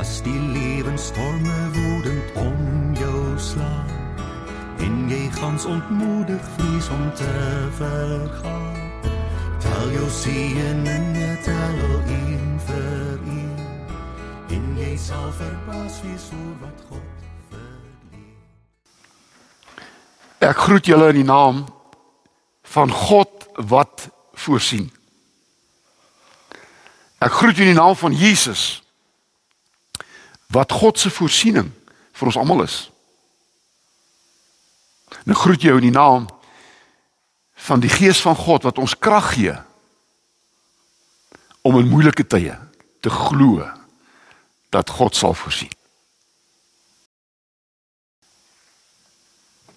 As die lewensstorme woedend om jou slaan en jy gans ontmoedig vrees om te vergaan. Tel jou seën en tel in vir een en jy sal verbaas wees oor wat God verleen. Ek groet julle in die naam van God wat voorsien. Ek groet u in die naam van Jesus wat God se voorsiening vir ons almal is. En ek groet jou in die naam van die Gees van God wat ons krag gee om in moeilike tye te glo dat God sal voorsien.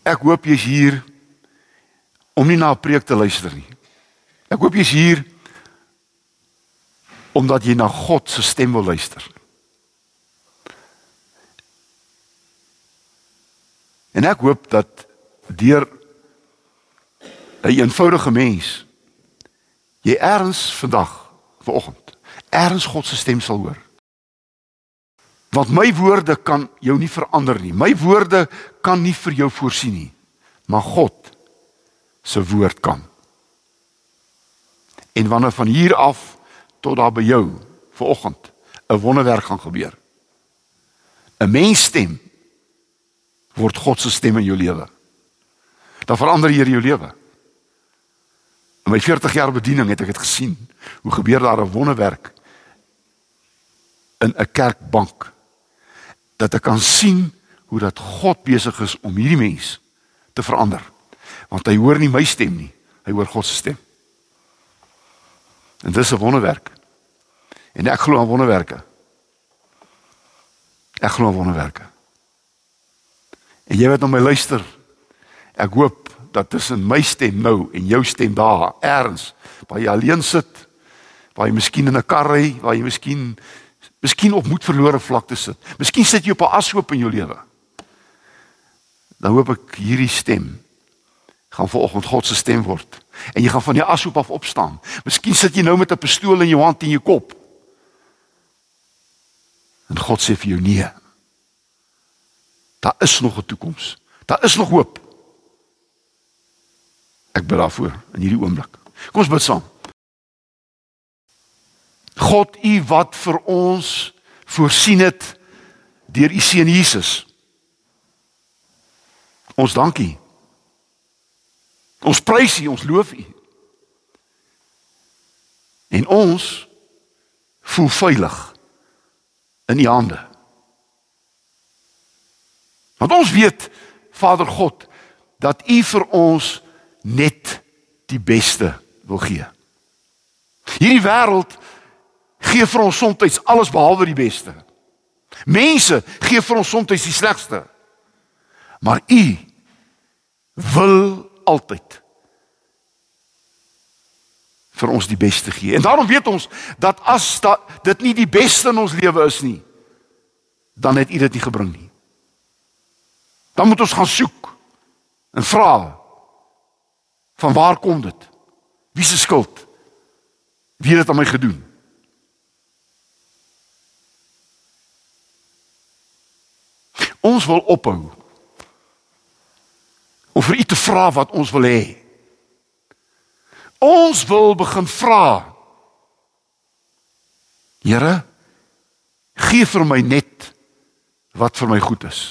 Ek hoop jy's hier om nie na 'n preek te luister nie. Ek hoop jy's hier omdat jy na God se stem wil luister. En ek hoop dat deur 'n eenvoudige mens jy erns vandag vanoggend erns God se stem sal hoor. Want my woorde kan jou nie verander nie. My woorde kan nie vir jou voorsien nie. Maar God se woord kan. En wanneer van hier af tot daar by jou vanoggend 'n wonderwerk gaan gebeur. 'n Mens stem word God se stem in jou lewe. Dan verander hier jou lewe. In my 40 jaar bediening het ek dit gesien. Hoe gebeur daar 'n wonderwerk in 'n kerkbank dat ek kan sien hoe dat God besig is om hierdie mens te verander. Want hy hoor nie my stem nie, hy hoor God se stem. En dis 'n wonderwerk. En ek glo aan wonderwerke. Ek glo aan wonderwerke. En jy wat na my luister, ek hoop dat tussen my stem nou en jou stem daar erns waar jy alleen sit, waar jy miskien in 'n kar ry, waar jy miskien miskien op moed verlore vlakte sit. Miskien sit jy op 'n ashoop in jou lewe. Dan hoop ek hierdie stem gaan vanoggend God se stem word en jy gaan van die ashoop af opstaan. Miskien sit jy nou met 'n pistool in jou hand en in jou kop. En God sê vir jou nee. Daar is nog 'n toekoms. Daar is nog hoop. Ek bid daarvoor in hierdie oomblik. Kom ons bid saam. God, U wat vir ons voorsien het deur U seun Jesus. Ons dankie. Ons prys U, ons loof U. En ons voel veilig in U hande. Want ons weet Vader God dat U vir ons net die beste wil gee. Hierdie wêreld gee vir ons soms alles behalwe die beste. Mense gee vir ons soms die slegste. Maar U wil altyd vir ons die beste gee. En daarom weet ons dat as da, dit nie die beste in ons lewe is nie, dan het U dit nie gebring nie. Dan moet ons gaan soek en vra van waar kom dit? Wie se skuld? Wie het dit aan my gedoen? Ons wil ophou om vir u te vra wat ons wil hê. Ons wil begin vra. Here, gee vir my net wat vir my goed is.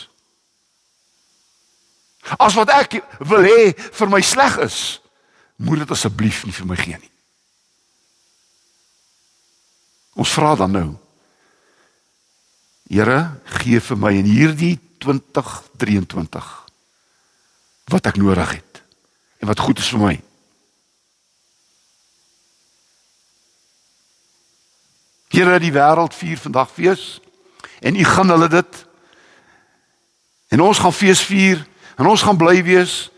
As wat ek wil hê vir my sleg is, moet dit asseblief nie vir my gee nie. Ons vra dan nou. Here, gee vir my in hierdie 2023 wat ek nodig het en wat goed is vir my. Here, die wêreld vier vandag fees en u gaan hulle dit en ons gaan fees vier En ons gaan bly wees.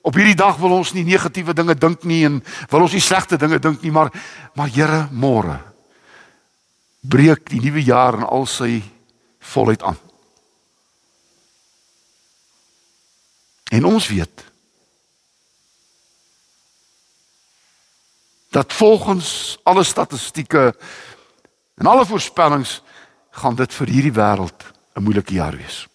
Op hierdie dag wil ons nie negatiewe dinge dink nie en wil ons nie slegte dinge dink nie, maar maar Here, môre breek die nuwe jaar in al sy volheid aan. En ons weet dat volgens alle statistieke en alle voorspellings gaan dit vir hierdie wêreld 'n moeilike jaar wees.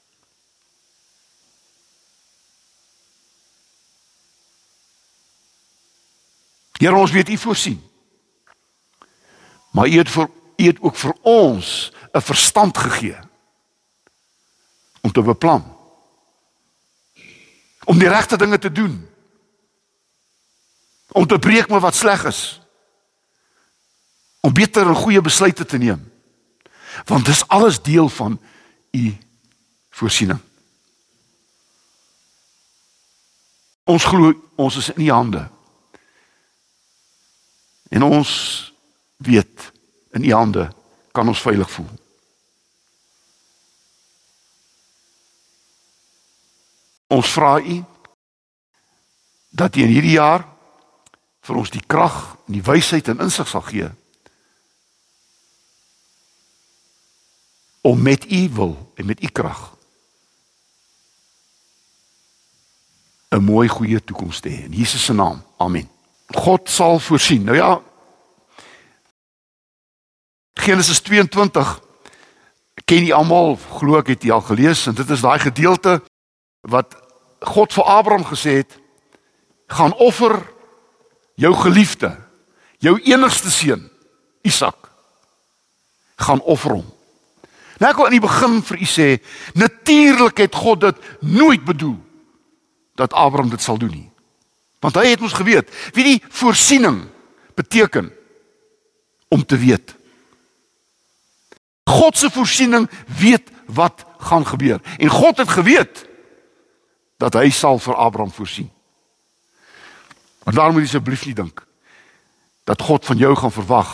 Here ons weet U voorsien. Maar U het vir U het ook vir ons 'n verstand gegee om te beplan. Om die regte dinge te doen. Om te breek met wat sleg is. Om beter en goeie besluite te neem. Want dis alles deel van U voorsiening. Ons glo ons is in U hande. En ons weet in U hande kan ons veilig voel. Ons vra U dat U in hierdie jaar vir ons die krag en die wysheid en insig sal gee om met U wil en met U krag 'n mooi goeie toekoms te hê in Jesus se naam. Amen. God sal voorsien. Nou ja, Genesis 22 ken jy almal, glo ek het jy al gelees en dit is daai gedeelte wat God vir Abraham gesê het gaan offer jou geliefde, jou enigste seun, Isak. gaan offer hom. Nou ek wil in die begin vir u sê, natuurlik het God dit nooit bedoel dat Abraham dit sal doen nie. Want hy het ons geweet, wie die voorsiening beteken om te weet. God se voorsiening weet wat gaan gebeur. En God het geweet dat hy sal vir Abraham voorsien. Maar daarom moet jy asseblief nie dink dat God van jou gaan verwag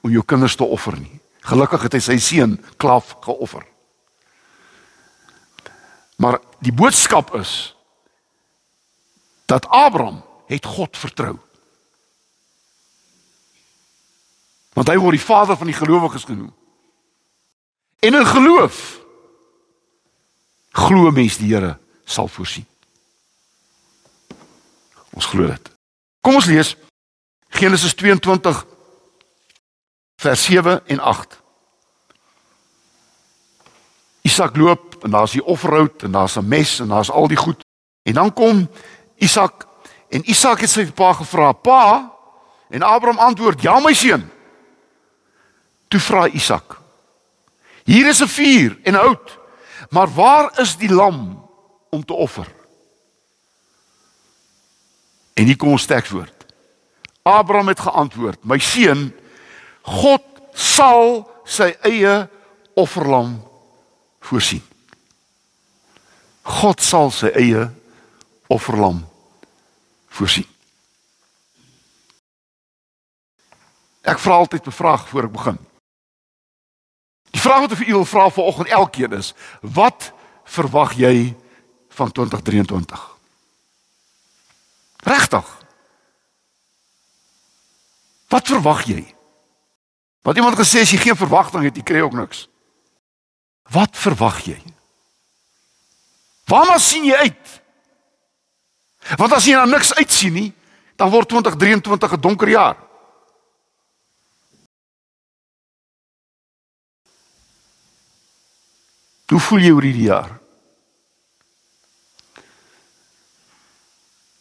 om jou kinders te offer nie. Gelukkig het hy sy seun klaaf geoffer. Maar die boodskap is dat Abraham het God vertrou. Want hy word die vader van die gelowiges genoem. En in geloof glo mens die Here sal voorsien. Ons glo dit. Kom ons lees Genesis 22 vers 7 en 8. Isak loop en daar's die offerhout en daar's 'n mes en daar's al die goed. En dan kom Isak en Isak het sy pa gevra: "Pa?" En Abraham antwoord: "Ja, my seun." Toe vra Isak: "Hier is 'n vuur en hout, maar waar is die lam om te offer?" En hier kom ons tekswoord. Abraham het geantwoord: "My seun, God sal sy eie offerlam voorsien." God sal sy eie offerlam voorsien. Ek vra altyd 'n vraag voor ek begin. Die vraag wat ek vir u wil vra vanoggend elkeen is: Wat verwag jy van 2023? Regtig? Wat verwag jy? Wat iemand gesê as jy geen verwagting het, jy kry ook niks. Wat verwag jy? Waarna sien jy uit? Want as jy nou niks uitsien nie, dan word 2023 'n donker jaar. Hoe voel jy oor hierdie jaar?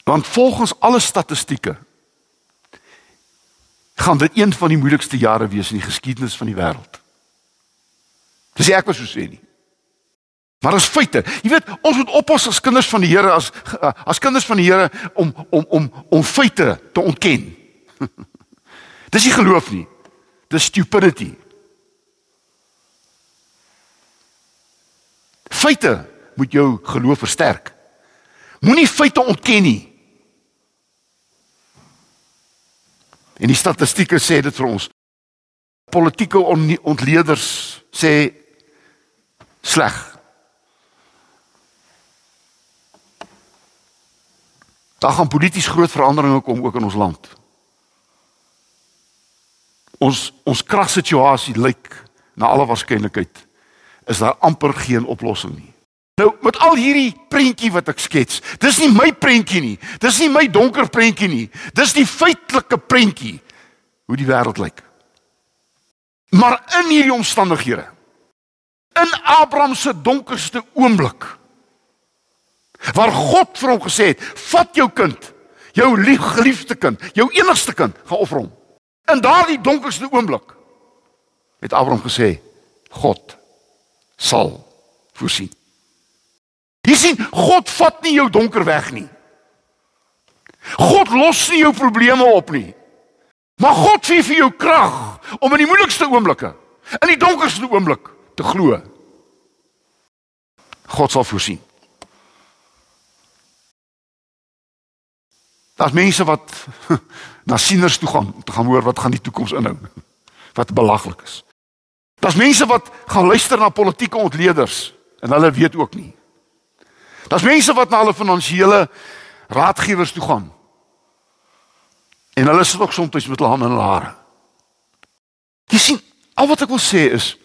Want volgens alle statistieke gaan dit een van die moeilikste jare wees in die geskiedenis van die wêreld. Dis ek wat so sê nie. Maar as feite, jy weet, ons moet oppas as kinders van die Here as as kinders van die Here om om om om feite te ontken. Dis nie geloof nie. Dis stupidity. Feite moet jou geloof versterk. Moenie feite ontken nie. En die statistieke sê dit vir ons. Politieke ontleeders sê sleg. Daar gaan polities groot veranderinge kom ook in ons land. Ons ons kragsituasie lyk na alle waarskynlikheid is daar amper geen oplossing nie. Nou met al hierdie prentjie wat ek skets, dis nie my prentjie nie. Dis nie my donker prentjie nie. Dis die feitelike prentjie hoe die wêreld lyk. Maar in hierdie omstandighede, in Abraham se donkerste oomblik waar God vir hom gesê het: "Vat jou kind, jou lief geliefde kind, jou enigste kind, gaan offer hom." In daardie donkerste oomblik het Abraham gesê: "God sal voorsien." Jy sien, God vat nie jou donker weg nie. God los nie jou probleme op nie. Maar God gee vir jou krag om in die moeilikste oomblikke, in die donkerste oomblik te glo. God sal voorsien. Daar's mense wat na sieners toe gaan om te gaan hoor wat gaan die toekoms inhou. Wat belaglik is. Daar's mense wat gaan luister na politieke ontleeders en hulle weet ook nie. Daar's mense wat na hulle finansiële raadgewers toe gaan. En hulle sit ook soms met hulle hande in hulle hare. Jy sien, al wat ek wil sê is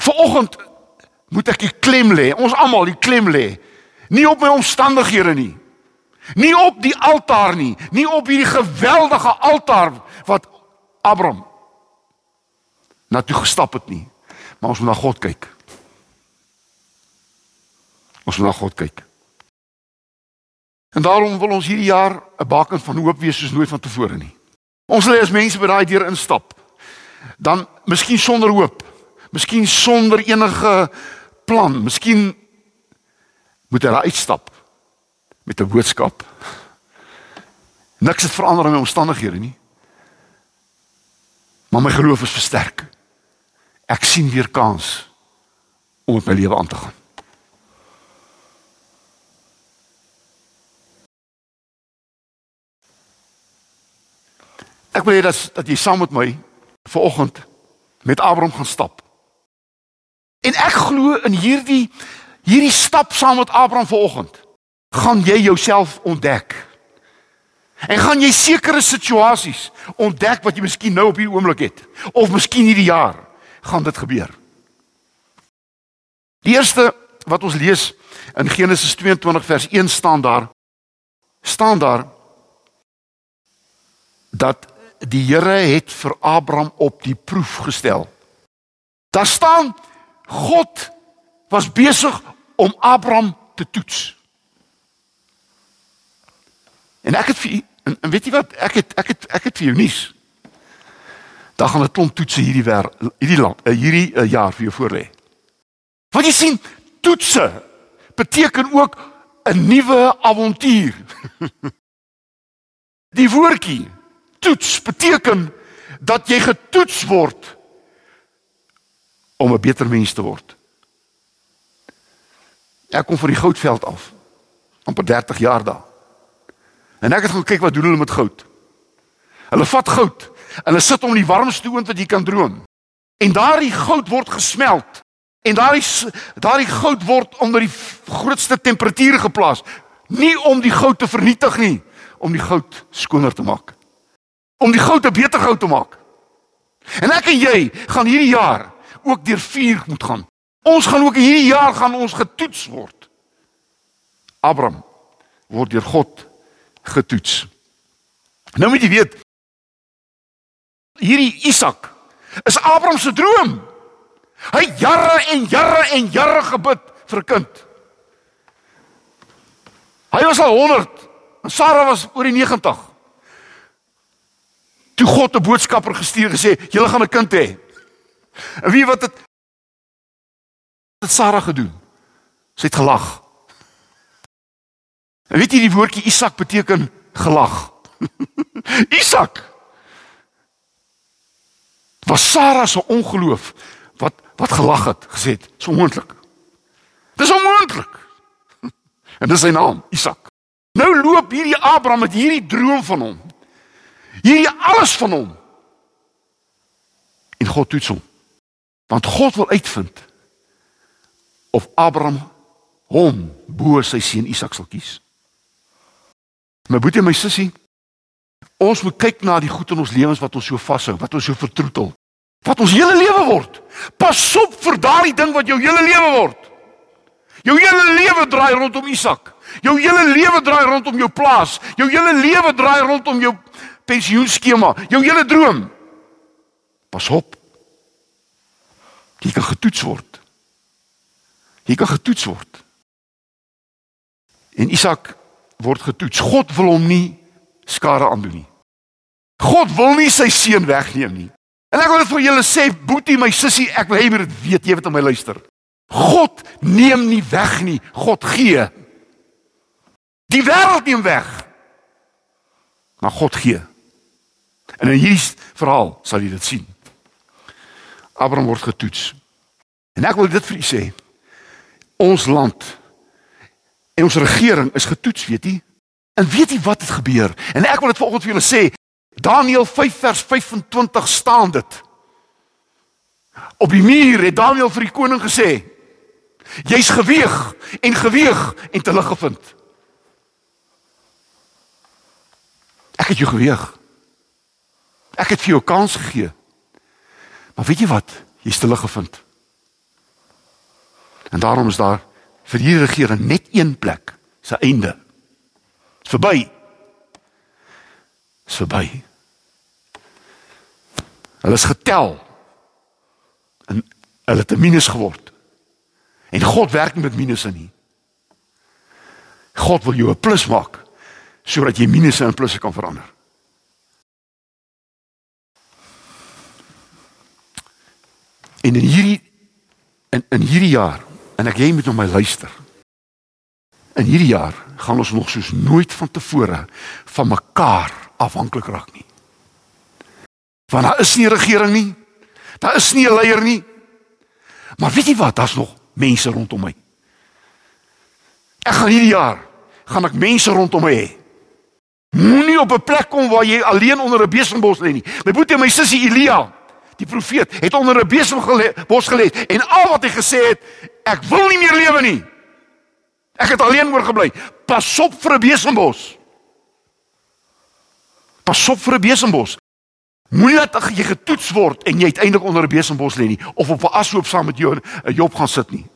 Vanoggend moet ek die klem lê. Ons almal die klem lê. Nie op my omstandighede nie. Nie op die altaar nie, nie op hierdie geweldige altaar wat Abraham na toe gestap het nie. Maar ons moet na God kyk. Ons moet na God kyk. En daarom wil ons hierdie jaar 'n baken van hoop wees soos nooit vantevore nie. Ons lê as mense by daai deur instap. Dan miskien sonder hoop, miskien sonder enige plan, miskien moet hy uitstap met 'n boodskap. Niks het verander in my omstandighede nie. Maar my geloof is versterk. Ek sien weer kans om met my lewe aan te gaan. Ek wil hê dat dat jy saam met my vanoggend met Abraham gaan stap. En ek glo in hierdie hierdie stap saam met Abraham vanoggend gaan jy jouself ontdek. En gaan jy sekere situasies ontdek wat jy miskien nou op hierdie oomblik het of miskien hierdie jaar gaan dit gebeur. Die eerste wat ons lees in Genesis 22 vers 1 staan daar staan daar dat die Here het vir Abraham op die proef gestel. Daar staan God was besig om Abraham te toets. En ek het vir en, en weet jy wat ek het ek het ek het vir jou nuus. Daar gaan 'n klomp toetse hierdie wer hierdie land eh, hierdie uh, jaar vir jou voorlê. Wat jy sien, toetse beteken ook 'n nuwe avontuur. Die woordjie toets beteken dat jy getoets word om 'n beter mens te word. Ek kom van die goudveld af. amper 30 jaar daar. En ek het gaan kyk wat doen hulle met goud. Hulle vat goud en hulle sit hom in die warmste oond wat jy kan droom. En daardie goud word gesmelt. En daardie daardie goud word onder die grootste temperature geplaas, nie om die goud te vernietig nie, om die goud skoner te maak. Om die goud 'n beter goud te maak. En ek en jy gaan hierdie jaar ook deur vuur moet gaan. Ons gaan ook hierdie jaar gaan ons getoets word. Abraham word deur God getoets. Nou moet jy weet hierdie Isak is Abraham se droom. Hy jare en jare en jare gebid vir 'n kind. Hy was al 100 en Sara was oor die 90. Toe God 'n boodskapper gestuur gesê, "Julle gaan 'n kind hê." En wie wat het het Sara gedoen? Sy het gelag. En weet jy die woordjie Isak beteken gelag. Isak. Was Sara se ongeloof wat wat gelag het, gesê het, so moontlik. Dis onmoontlik. En dis sy naam, Isak. Nou loop hierdie Abraham met hierdie droom van hom. Hierdie alles van hom. En God toets hom. Want God wil uitvind of Abraham hom bo sy seun Isak sal kies. My boetie en my sussie, ons moet kyk na die goed in ons lewens wat ons so vashou, wat ons so vertroetel, wat ons hele lewe word. Pas op vir daardie ding wat jou hele lewe word. Jou hele lewe draai rondom Isak. Jou hele lewe draai rondom jou plaas. Jou hele lewe draai rondom jou pensioenskema, jou hele droom. Pas op. Jy kan getoets word. Jy kan getoets word. En Isak word getoets. God wil hom nie skade aandoen nie. God wil nie sy seun wegneem nie. En ek wil dit vir julle sê, boetie, my sussie, ek wil hê jy moet dit weet, jy weet om my luister. God neem nie weg nie, God gee. Die wêreld neem weg. Maar God gee. En in hierdie verhaal sal jy dit sien. Abraham word getoets. En ek wil dit vir u sê. Ons land en ons regering is getoets, weet jy? En weet jy wat het gebeur? En ek wil dit vanoggend vir julle sê. Daniël 5 vers 25 staan dit. Op die muur het Daniël vir die koning gesê: Jy's geweeg en geweeg en te lig gevind. Ek het jou geweeg. Ek het vir jou kans gegee. Maar weet jy wat? Jy's te lig gevind. En daarom is daar vir hierdie regering net een plek, se einde. Dis verby. Dis verby. Hulle is getel. En hulle het 'n minus geword. En God werk nie met minusse nie. God wil jou 'n plus maak sodat jy minusse in plusse kan verander. En in hierdie in in hierdie jaar en ek jy moet na my luister. In hierdie jaar gaan ons nog soos nooit vantevore van mekaar afhanklik raak nie. Want daar is nie 'n regering nie. Daar is nie 'n leier nie. Maar weet jy wat? Daar's nog mense rondom my. Ek gaan hierdie jaar gaan ek mense rondom my hê. Moenie op 'n plek kom waar jy alleen onder 'n besembos lê nie. My boetie en my sussie Elia, die profeet, het onder 'n besembos gelê en al wat hy gesê het, ek wil nie meer lewe nie. Ek het alleen oorgebly. Pas op vir 'n besembos. Pas op vir 'n besembos. Moenie dat jy getoets word en jy uiteindelik onder 'n besembos lê nie of op 'n ashoop saam met jou 'n job gaan sit nie.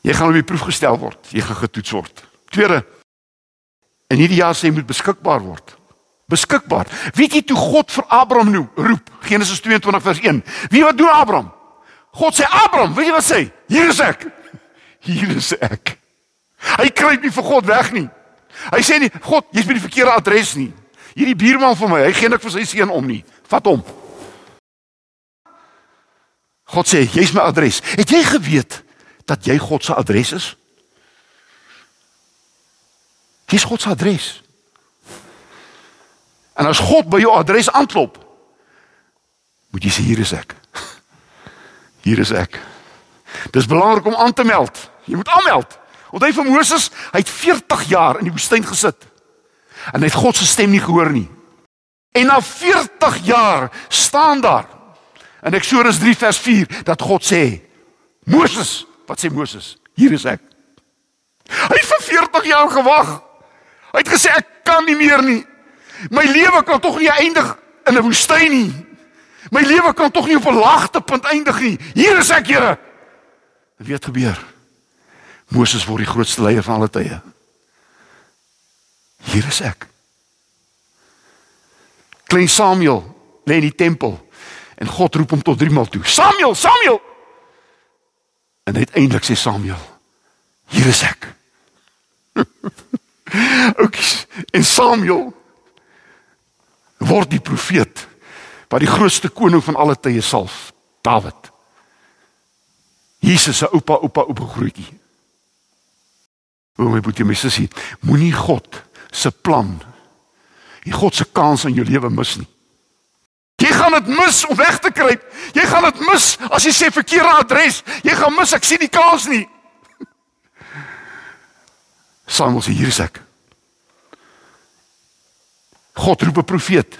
Jy gaan op die proef gestel word. Jy gaan getoets word. Tweede in hierdie jaar sê jy moet beskikbaar word. Beskikbaar. Weet jy toe God vir Abraham nou roep, Genesis 22 vers 1. Wie wat doen Abraham? God sê Abraham, weet jy wat sê? Hier is ek. Hier is ek. Hy kruip nie vir God weg nie. Hy sê nie God, jy's by die verkeerde adres nie. Hierdie buurman van my, hy gee nik vir sy seun om nie. Vat hom. God sê, jy's my adres. Het jy geweet dat jy God se adres is? Dis God se adres. En as God by jou adres aanklop, moet jy sê hier is ek. Hier is ek. Dis belangrik om aan te meld. Jy moet aanmeld. Onthou vir Moses, hy het 40 jaar in die woestyn gesit. En hy het God se stem nie gehoor nie. En na 40 jaar staan daar in Eksodus 3 vers 4 dat God sê: "Moses, wat sê Moses? Hier is ek." Hy het vir 40 jaar gewag. Hy het gesê ek kan nie meer nie. My lewe kan tog nie eindig in 'n woestyn nie. My lewe kan tog nie op 'n laagtepunt eindig nie. Hier is ek, Here. Wat weet gebeur? Moses word die grootste leier van alle tye. Hier is ek. Klein Samuel lê in die tempel en God roep hom tot drie maal toe. Samuel, Samuel. En uiteindelik sê Samuel: Hier is ek. Ook en Samuel word die profeet wat die grootste koning van alle tye salf, Dawid. Jesus se oupa oupa oupa grootjie. O my boetie my sussie, moenie God se plan en God se kans in jou lewe mis nie. Jy gaan dit mis om weg te kruip. Jy gaan dit mis as jy sê verkeerde adres. Jy gaan mis ek sien die kans nie. Samuel sê hier is ek. God roep 'n profeet.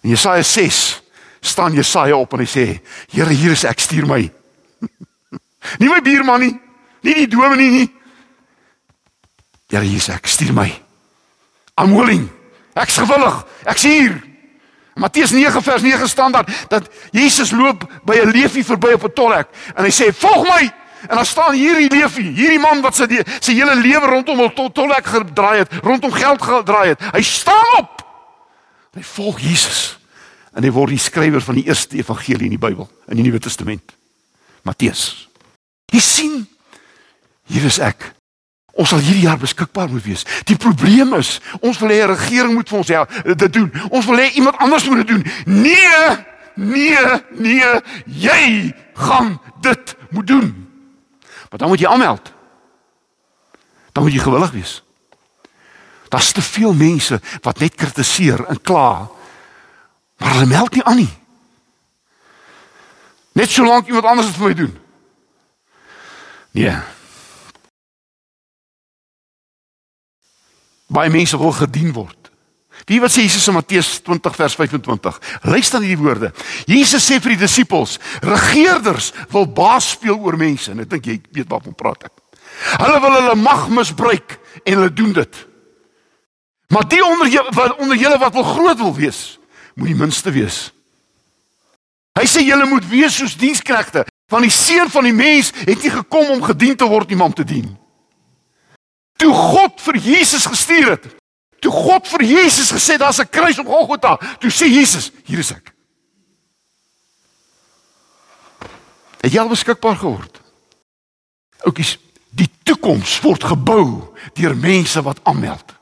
In Jesaja 6 staan Jesaja op en hy sê: "Here, hier is ek, stuur my." nie my buurman nie, nie die dominee nie. Here, hier is ek, stuur my. I'm willing. Ek's gewillig. Ek's hier. Matteus 9 vers 9 staan daar dat Jesus loop by 'n leefie verby op 'n tolhek en hy sê: "Volg my." En dan staan hierdie leefie, hierdie man wat sy sy hele lewe rondom 'n tolhek gedraai het, rondom geld gedraai het. Hy staan op. Hy volg Jesus. En hy word die skrywer van die eerste evangelie in die Bybel, in die Nuwe Testament. Matteus. Jy sien, hier is ek. Ons sal hierdie jaar beskikbaar moet wees. Die probleem is, ons wil hê 'n regering moet vir ons help dit doen. Ons wil hê iemand anders moet dit doen. Nee, nee, nee, jy gaan dit moet doen. Maar dan moet jy aanmeld. Dan moet jy gewillig wees. Daar's te veel mense wat net kritiseer en kla. Maar hulle meld nie aan nie. Net solank iemand anders dit vir my doen. Nee. Baie mense wil gedien word. Wie wat sê Jesus in Matteus 20 vers 25? Luister na hierdie woorde. Jesus sê vir die disippels: "Regerders wil baas speel oor mense." En ek dink jy weet waarvan praat ek. Hulle wil hulle mag misbruik en hulle doen dit. Maar die onder julle onder julle wat wil groot wil wees, moet die minste wees. Hy sê julle moet wees soos diensknegte, want die seun van die mens het nie gekom om gedien te word nie, maar om te dien. Toe God vir Jesus gestuur het, toe God vir Jesus gesê daar's 'n kruis op Golgotha, toe sê Jesus, hier is ek. Het jy al beskikbaar geword? Oukies, die toekoms word gebou deur mense wat aanmeld.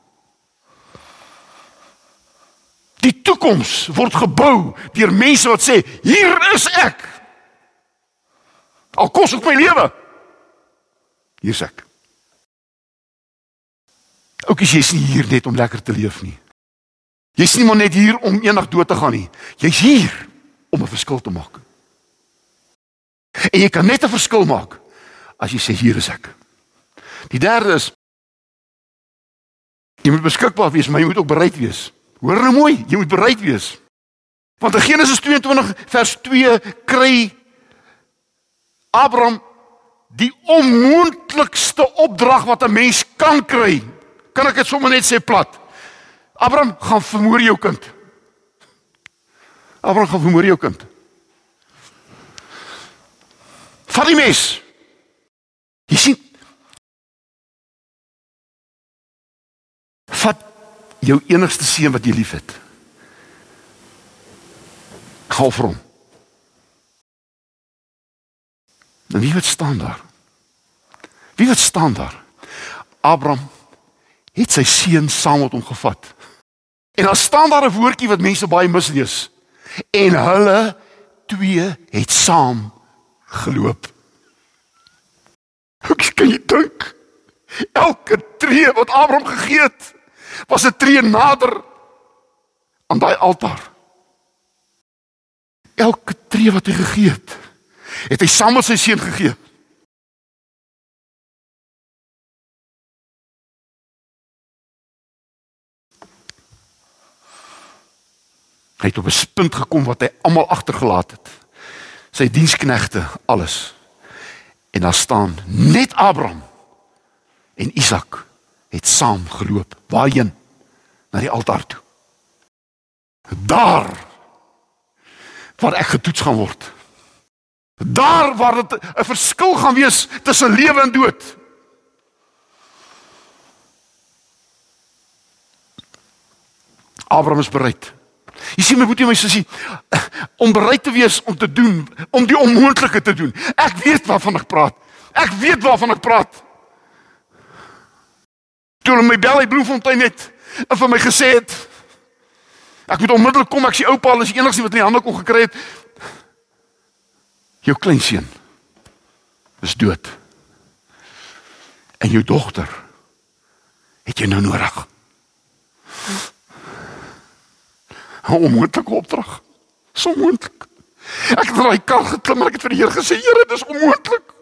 Die toekoms word gebou deur mense wat sê hier is ek. Al kos ek my lewe. Hier is ek. Ook as jy is nie hier net om lekker te leef nie. Jy's nie maar net hier om eendag dood te gaan nie. Jy's hier om 'n verskil te maak. En jy kan net 'n verskil maak as jy sê hier is ek. Die derde is jy moet beskikbaar wees, maar jy moet ook bereid wees. Hoor nou mooi, jy moet bereid wees. Want in Genesis 22 vers 2 kry Abraham die onmoontlikste opdrag wat 'n mens kan kry. Kan ek dit sommer net sê plat? Abraham gaan vermoor jou kind. Abraham gaan vermoor jou kind. Vat die mes. Jy sien Vat jou enigste seun wat jy liefhet. Hou vir hom. En wie wat staan daar? Wie wat staan daar? Abraham het sy seun saam met hom gevat. En dan staan daar 'n woordjie wat mense baie mislees. En hulle twee het saam geloop. Hoe kan jy dink? Elke tree wat Abraham gegee het, was 'n tree nader aan daai altaar. Elke tree wat hy gegee het, het hy saam met sy seun gegee. Hy het op 'n punt gekom wat hy almal agtergelaat het. Sy diensknegte, alles. En daar staan net Abraham en Isak het saam geloop. Waarheen? Na die altaar toe. Daar waar ek getoets gaan word. Daar waar dit 'n verskil gaan wees tussen lewe en dood. Abraham is bereid. Jy sien my boetie my sussie om bereid te wees om te doen, om die onmoontlike te doen. Ek weet waarvan ek praat. Ek weet waarvan ek praat toe hulle my bel uit Bloemfontein het en vir my gesê het ek moet onmiddellik kom ek sien oupa al is die enigste wat in die hande kon gekry het jou kleinseun is dood en jou dogter het jy nou nodig 'n onmoontlike opdrag so moontlik ek het daai kar geklim en ek het vir die Here gesê Here dis onmoontlik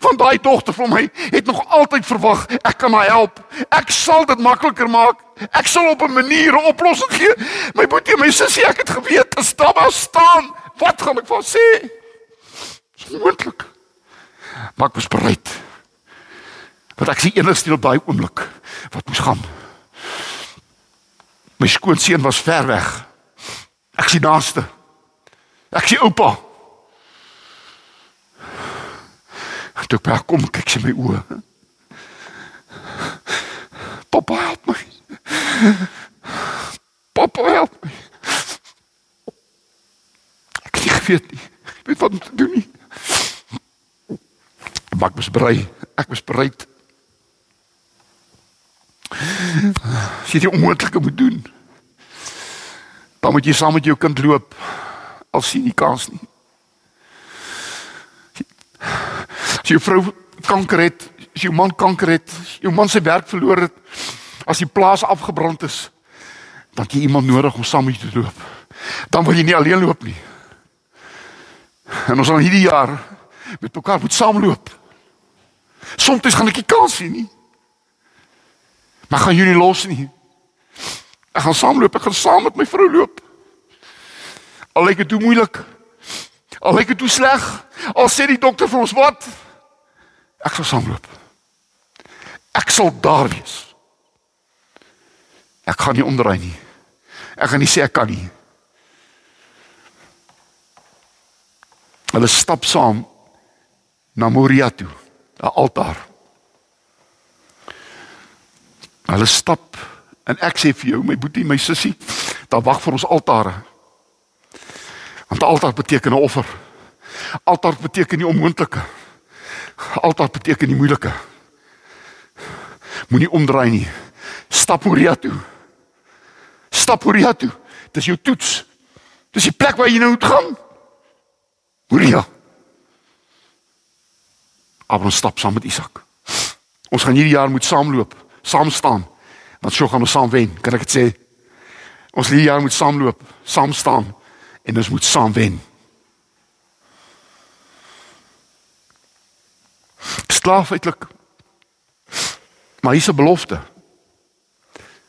Want daai dogter van my het nog altyd verwag ek kan haar help. Ek sal dit makliker maak. Ek sal op 'n manier 'n oplossing gee. My boetie, my sussie, ek het geweet as daar maar staan, wat gaan ek vir sê? Dis moontlik. Maar ek was bereid. Want ek sien enigste op daai oomblik wat moes gaan. My skoonseun was ver weg. Ek sien naaste. Ek sien oupa. Toe ek kom kyk sy my oë. Papa help my. Papa help my. weet nie. Ek weet wat om te doen nie. Maar ek was bereid. Ek was bereid. As jy die onmoontlike moet doen, dan moet jy saam met jou kind loop. Al sien jy kans nie. As jou vrou kanker het, as jou man kanker het, as jou man sy werk verloor het, as die plaas afgebrand is, dan jy iemand nodig om saam met jou te loop. Dan wil jy nie alleen loop nie. En ons gaan hierdie jaar met mekaar moet saamloop. Soms gaan ek nie kans sien nie. Maar gaan nie los nie. Ek gaan saamloop, ek gaan saam met my vrou loop. Al lyk dit te moeilik. Al lyk dit te sleg. Al sê die dokter vir ons wat? Ek sal saamloop. Ek sal daar wees. Ek gaan nie omdraai nie. Ek gaan nie sê ek kan nie. Hulle stap saam na Moria toe, 'n altaar. Hulle stap en ek sê vir jou, my boetie, my sussie, daar wag vir ons altare. Want altaar beteken 'n offer. Altaar beteken die onmoontlike. Altaar beteken die moeilike. Moenie omdraai nie. Stap Moria toe. Stap Moria toe. Dis jou toets. Dis die plek waar jy nou moet gaan. Moria. Abraham stap saam met Isak. Ons gaan hierdie jaar moet saamloop, saam staan. Want so gaan ons saam wen, kan ek dit sê? Ons hierdie jaar moet saamloop, saam staan en ons moet saam wen. Slaaf uitlik. Maar hier's 'n belofte.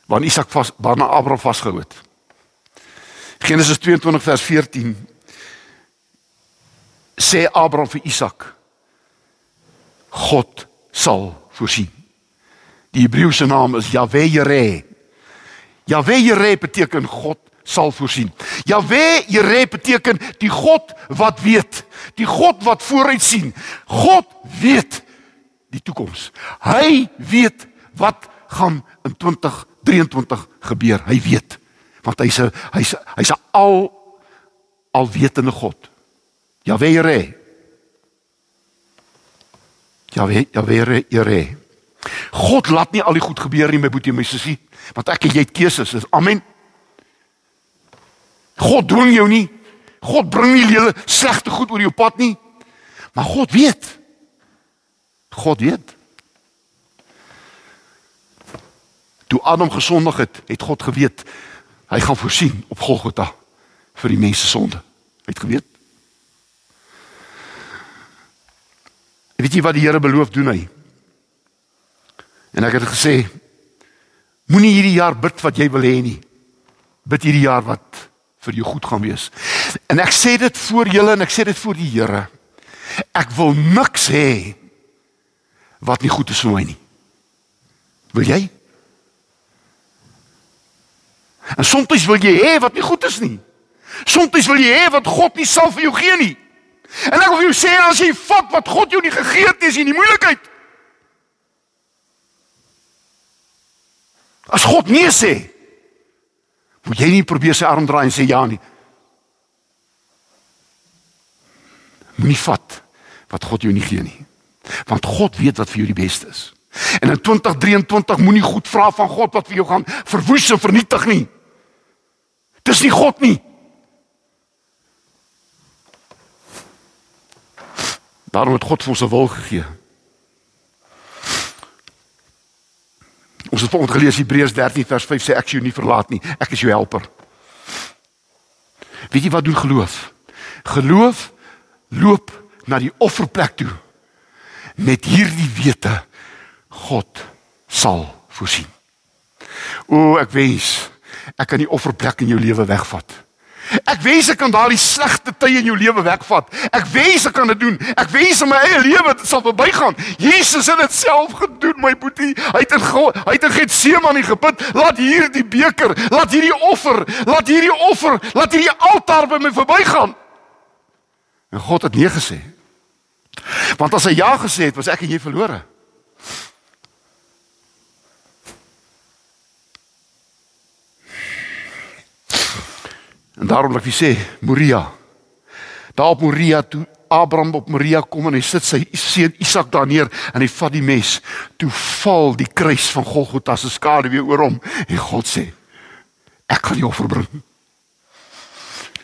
Wanneer Isak vas waarna Abraham vasgehou het. Genesis 22 vers 14 sê Abraham vir Isak God sal voorsien. Die Hebreëse naam is Yahweh Jireh. Yahweh Jireh beteken God sal voorsien. Yahweh Jireh beteken die God wat weet, die God wat vooruit sien. God weet die toekoms. Hy weet wat gaan in 2023 gebeur. Hy weet want hy's 'n hy's hy's 'n al alwetende God. Yahweh Jireh. Yahweh Yahweh Jireh. God laat nie al die goed gebeur nie my boetie my sussie, want ek en jy het keuses. Amen. God dwing jou nie. God bring nie hele slegte goed oor jou pad nie. Maar God weet. God weet. Toe Adam gesondig het, het God geweet hy gaan voorsien op Golgotha vir die mense sonde. Hy het geweet. Weet jy wat die Here beloof doen hy? En ek het gesê moenie hierdie jaar bid wat jy wil hê nie. Bid hierdie jaar wat vir jou goed gaan wees. En ek sê dit voor julle en ek sê dit voor die Here. Ek wil niks hê wat nie goed is vir my nie. Wil jy? En soms wil jy hê wat nie goed is nie. Soms wil jy hê wat God nie sal vir jou gee nie. En ek wil vir jou sê as jy vat wat God jou nie gegee het nie, is jy in die moeilikheid. As God nee sê, moet jy nie probeer sy arm draai en sê ja nie. Moenie vat wat God jou nie gee nie. Want God weet wat vir jou die beste is. En in 2023 moenie goed vra van God wat vir jou gaan verwoes en vernietig nie. Dis nie God nie. Daarom het God vir ons 'n wil gegee. Ons het vanoggend gelees Hebreërs 13 vers 5 sê ek sou jou nie verlaat nie. Ek is jou helper. Weet jy wat doen geloof? Geloof loop na die offerplek toe met hierdie wete God sal voorsien. O, ek wens ek kan die offerplek in jou lewe wegvat. Ek wens ek kan daardie slegte tye in jou lewe wegvat. Ek wens ek kan dit doen. Ek wens in my eie lewe dit sal verbygaan. Jesus het dit self gedoen, my boetie. Hy het in hy het in Getsemane gebid, laat hierdie beker, laat hierdie offer, laat hierdie offer, laat hierdie altaar by my verbygaan. En God het nee gesê. Want as hy ja gesê het, was ek en jy verlore. En daarom wil ek sê, Moria. Daar op Moria toe Abraham op Moria kom en hy sit sy seun Isak daar neer en hy vat die mes. Toe val die kruis van Golgotha se skade weer oor hom en God sê: Ek gaan die offer bring.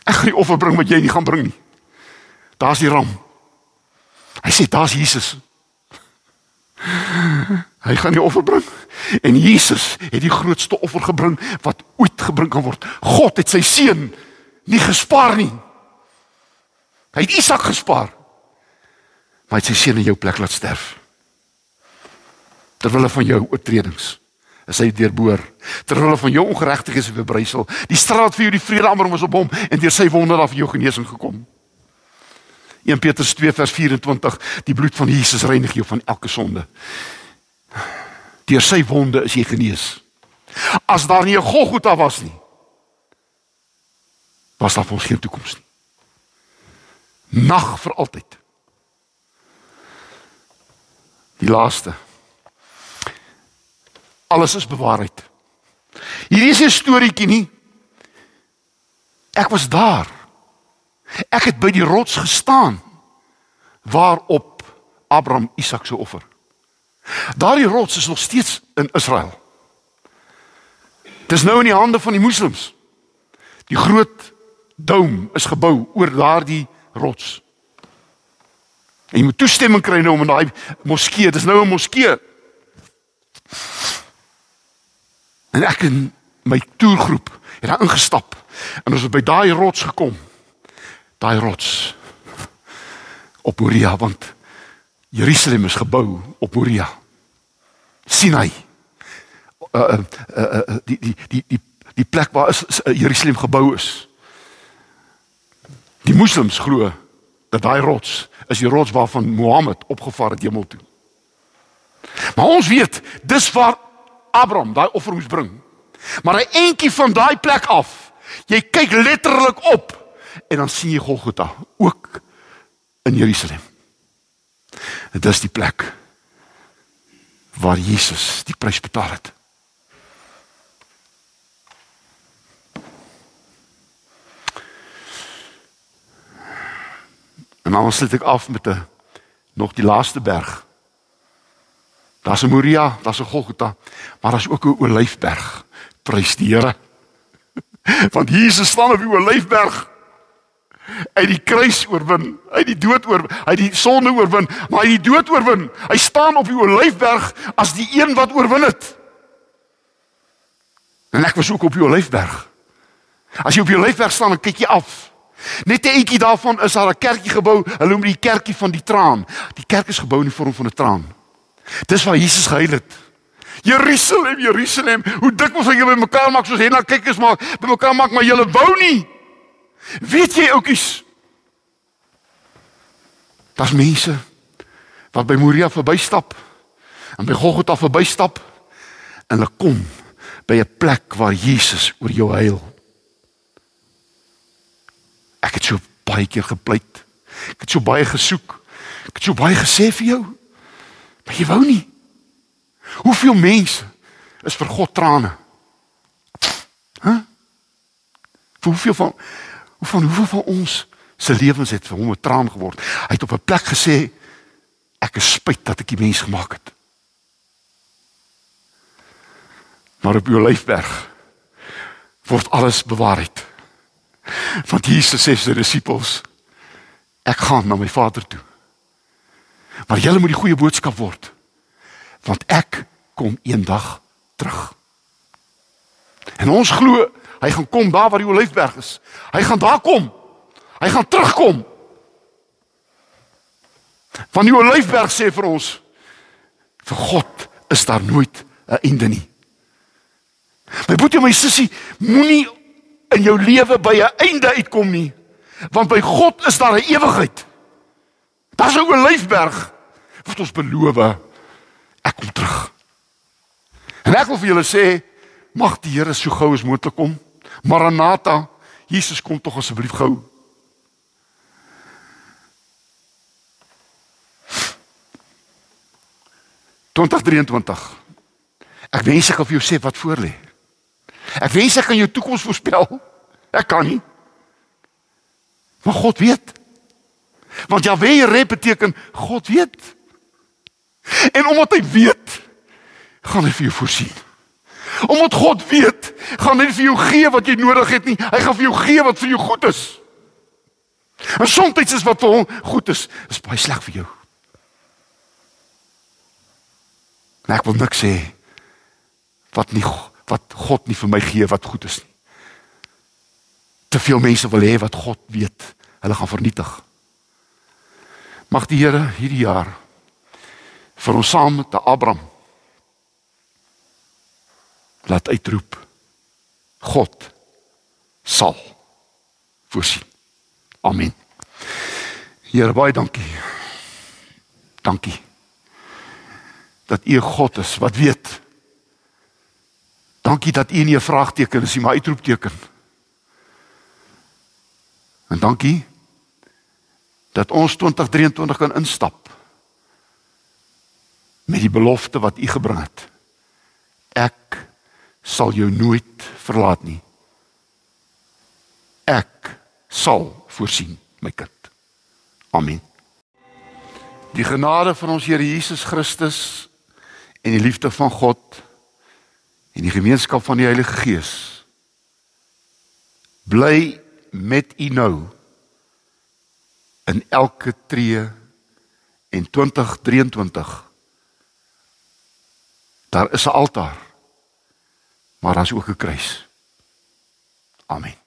Ek gaan die offer bring wat jy nie gaan bring nie. Daar's die ram. Hy sê daar's Jesus. Hy gaan die offer bring. En Jesus het die grootste offer gebring wat ooit gebring kan word. God het sy seun nie gespaar nie. Hy het Isak gespaar. Maar hy het sy seun in jou plek laat sterf. Terwyl van jou oortredings is hy deurboor. Terwyl van jou ongeregtighede is verbrysel. Die straat vir jou die vrede amper was op hom en deur sy wonde daar vir jou genesing gekom. 1 Petrus 2 vers 24 Die bloed van Jesus reinig jou van elke sonde. Deur sy wonde is jy genees. As daar nie 'n Golgotha was nie, was daar vir ons geen toekoms nie. Nag vir altyd. Die laaste. Alles is bewaarheid. Hierdie is 'n storieetjie nie. Ek was daar. Ek het by die rots gestaan waarop Abraham Isak se offer. Daardie rots is nog steeds in Israel. Dit is nou in die hande van die moslems. Die groot dom is gebou oor daardie rots. En jy moet toestemming kry nou om in daai moskee, dis nou 'n moskee. En ek en my toergroep het daar ingestap en ons het by daai rots gekom. Daai rots op Moria want Jerusalem is gebou op Moria. Sinai. Uh, uh, uh, uh, die die die die die plek waar is, uh, Jerusalem gebou is. Die moslems glo dat daai rots is die rots waarvan Mohammed opgevaar het hemel toe. Maar ons weet dis waar Abraham daai offer moes bring. Maar 'n entjie van daai plek af. Jy kyk letterlik op en dan sien jy Golgotha ook in Jerusalem. Dit is die plek waar Jesus die prys betaal het. En dan sluit ek af met 'n nog die laaste berg. Daar's 'n Moria, daar's 'n Golgotha, maar daar's ook 'n Olyfberg. Prys die Here. Want Jesus staan op die Olyfberg. Het die kruis oorwin, het die dood hy het die sonde oorwin, maar hy die dood oorwin. Hy staan op die Olyfberg as die een wat oorwin het. En ek was ook op die Olyfberg. As jy op die Olyfberg staan kyk jy af, Net 'n entjie daarvan is daar 'n kerkie gebou. Hulle noem dit die kerkie van die traan. Die kerk is gebou in die vorm van 'n traan. Dis waar Jesus gehuil het. Jerusalem, Jerusalem, hoe dik moet jy by mekaar maak soos Henna kykers maak, by mekaar maak maar julle wou nie. Weet jy oukies? Daar's mense wat by Moria verbystap en by Golgotha verbystap en hulle kom by 'n plek waar Jesus oor jou huil. Ek het so baie keer gepleit. Ek het so baie gesoek. Ek het so baie gesê vir jou. Maar jy wou nie. Hoeveel mense is vir God trane? Hæ? Huh? Hoeveel van hoe van hoeveel van ons se lewens het vir hom 'n traan geword? Hy het op 'n plek gesê ek is spyt dat ek die mens gemaak het. Maar op jou leefberg word alles bewaarheid. Want Jesus sê sy disippels ek gaan na my Vader toe. Maar julle moet die goeie boodskap word. Want ek kom eendag terug. En ons glo hy gaan kom daar waar die Olyfberg is. Hy gaan daar kom. Hy gaan terugkom. Van die Olyfberg sê vir ons vir God is daar nooit 'n einde nie. My boetie my sussie moenie in jou lewe by 'n einde uitkom nie. Want by God is daar 'n ewigheid. Daar's 'n olyfberg wat ons beloof ek kom terug. En ek wil vir julle sê mag die Here so gou as moontlik kom. Maranatha, Jesus kom tog asseblief gou. Tondag 23. Ek wens ek of jy sê wat voor lê. Ek wens ek kan jou toekoms voorspel. Ek kan nie. Maar God weet. Want Jahwe Jare beteken God weet. En omdat hy weet, gaan hy vir jou voorsien. Omdat God weet, gaan hy vir jou gee wat jy nodig het nie. Hy gaan vir jou gee wat vir jou goed is. En soms is wat vir hom goed is, is baie sleg vir jou. Maar ek wil niks sê wat nie wat God nie vir my gee wat goed is nie. Te veel mense wil hê wat God weet, hulle gaan vernietig. Mag die Here hierdie jaar vir ons saam met Abraham laat uitroep. God sal voorsien. Amen. Here baie dankie. Dankie. Dat U God is wat weet. Dankie dat U nie 'n vraagteken is nie, maar uitroepteken. En dankie dat ons 2023 kan instap met die belofte wat U gebring het. Ek sal jou nooit verlaat nie. Ek sal voorsien, my kind. Amen. Die genade van ons Here Jesus Christus en die liefde van God en die gemeenskap van die Heilige Gees bly met u nou in elke tree en 2023 daar is 'n altaar maar daar's ook 'n kruis. Amen.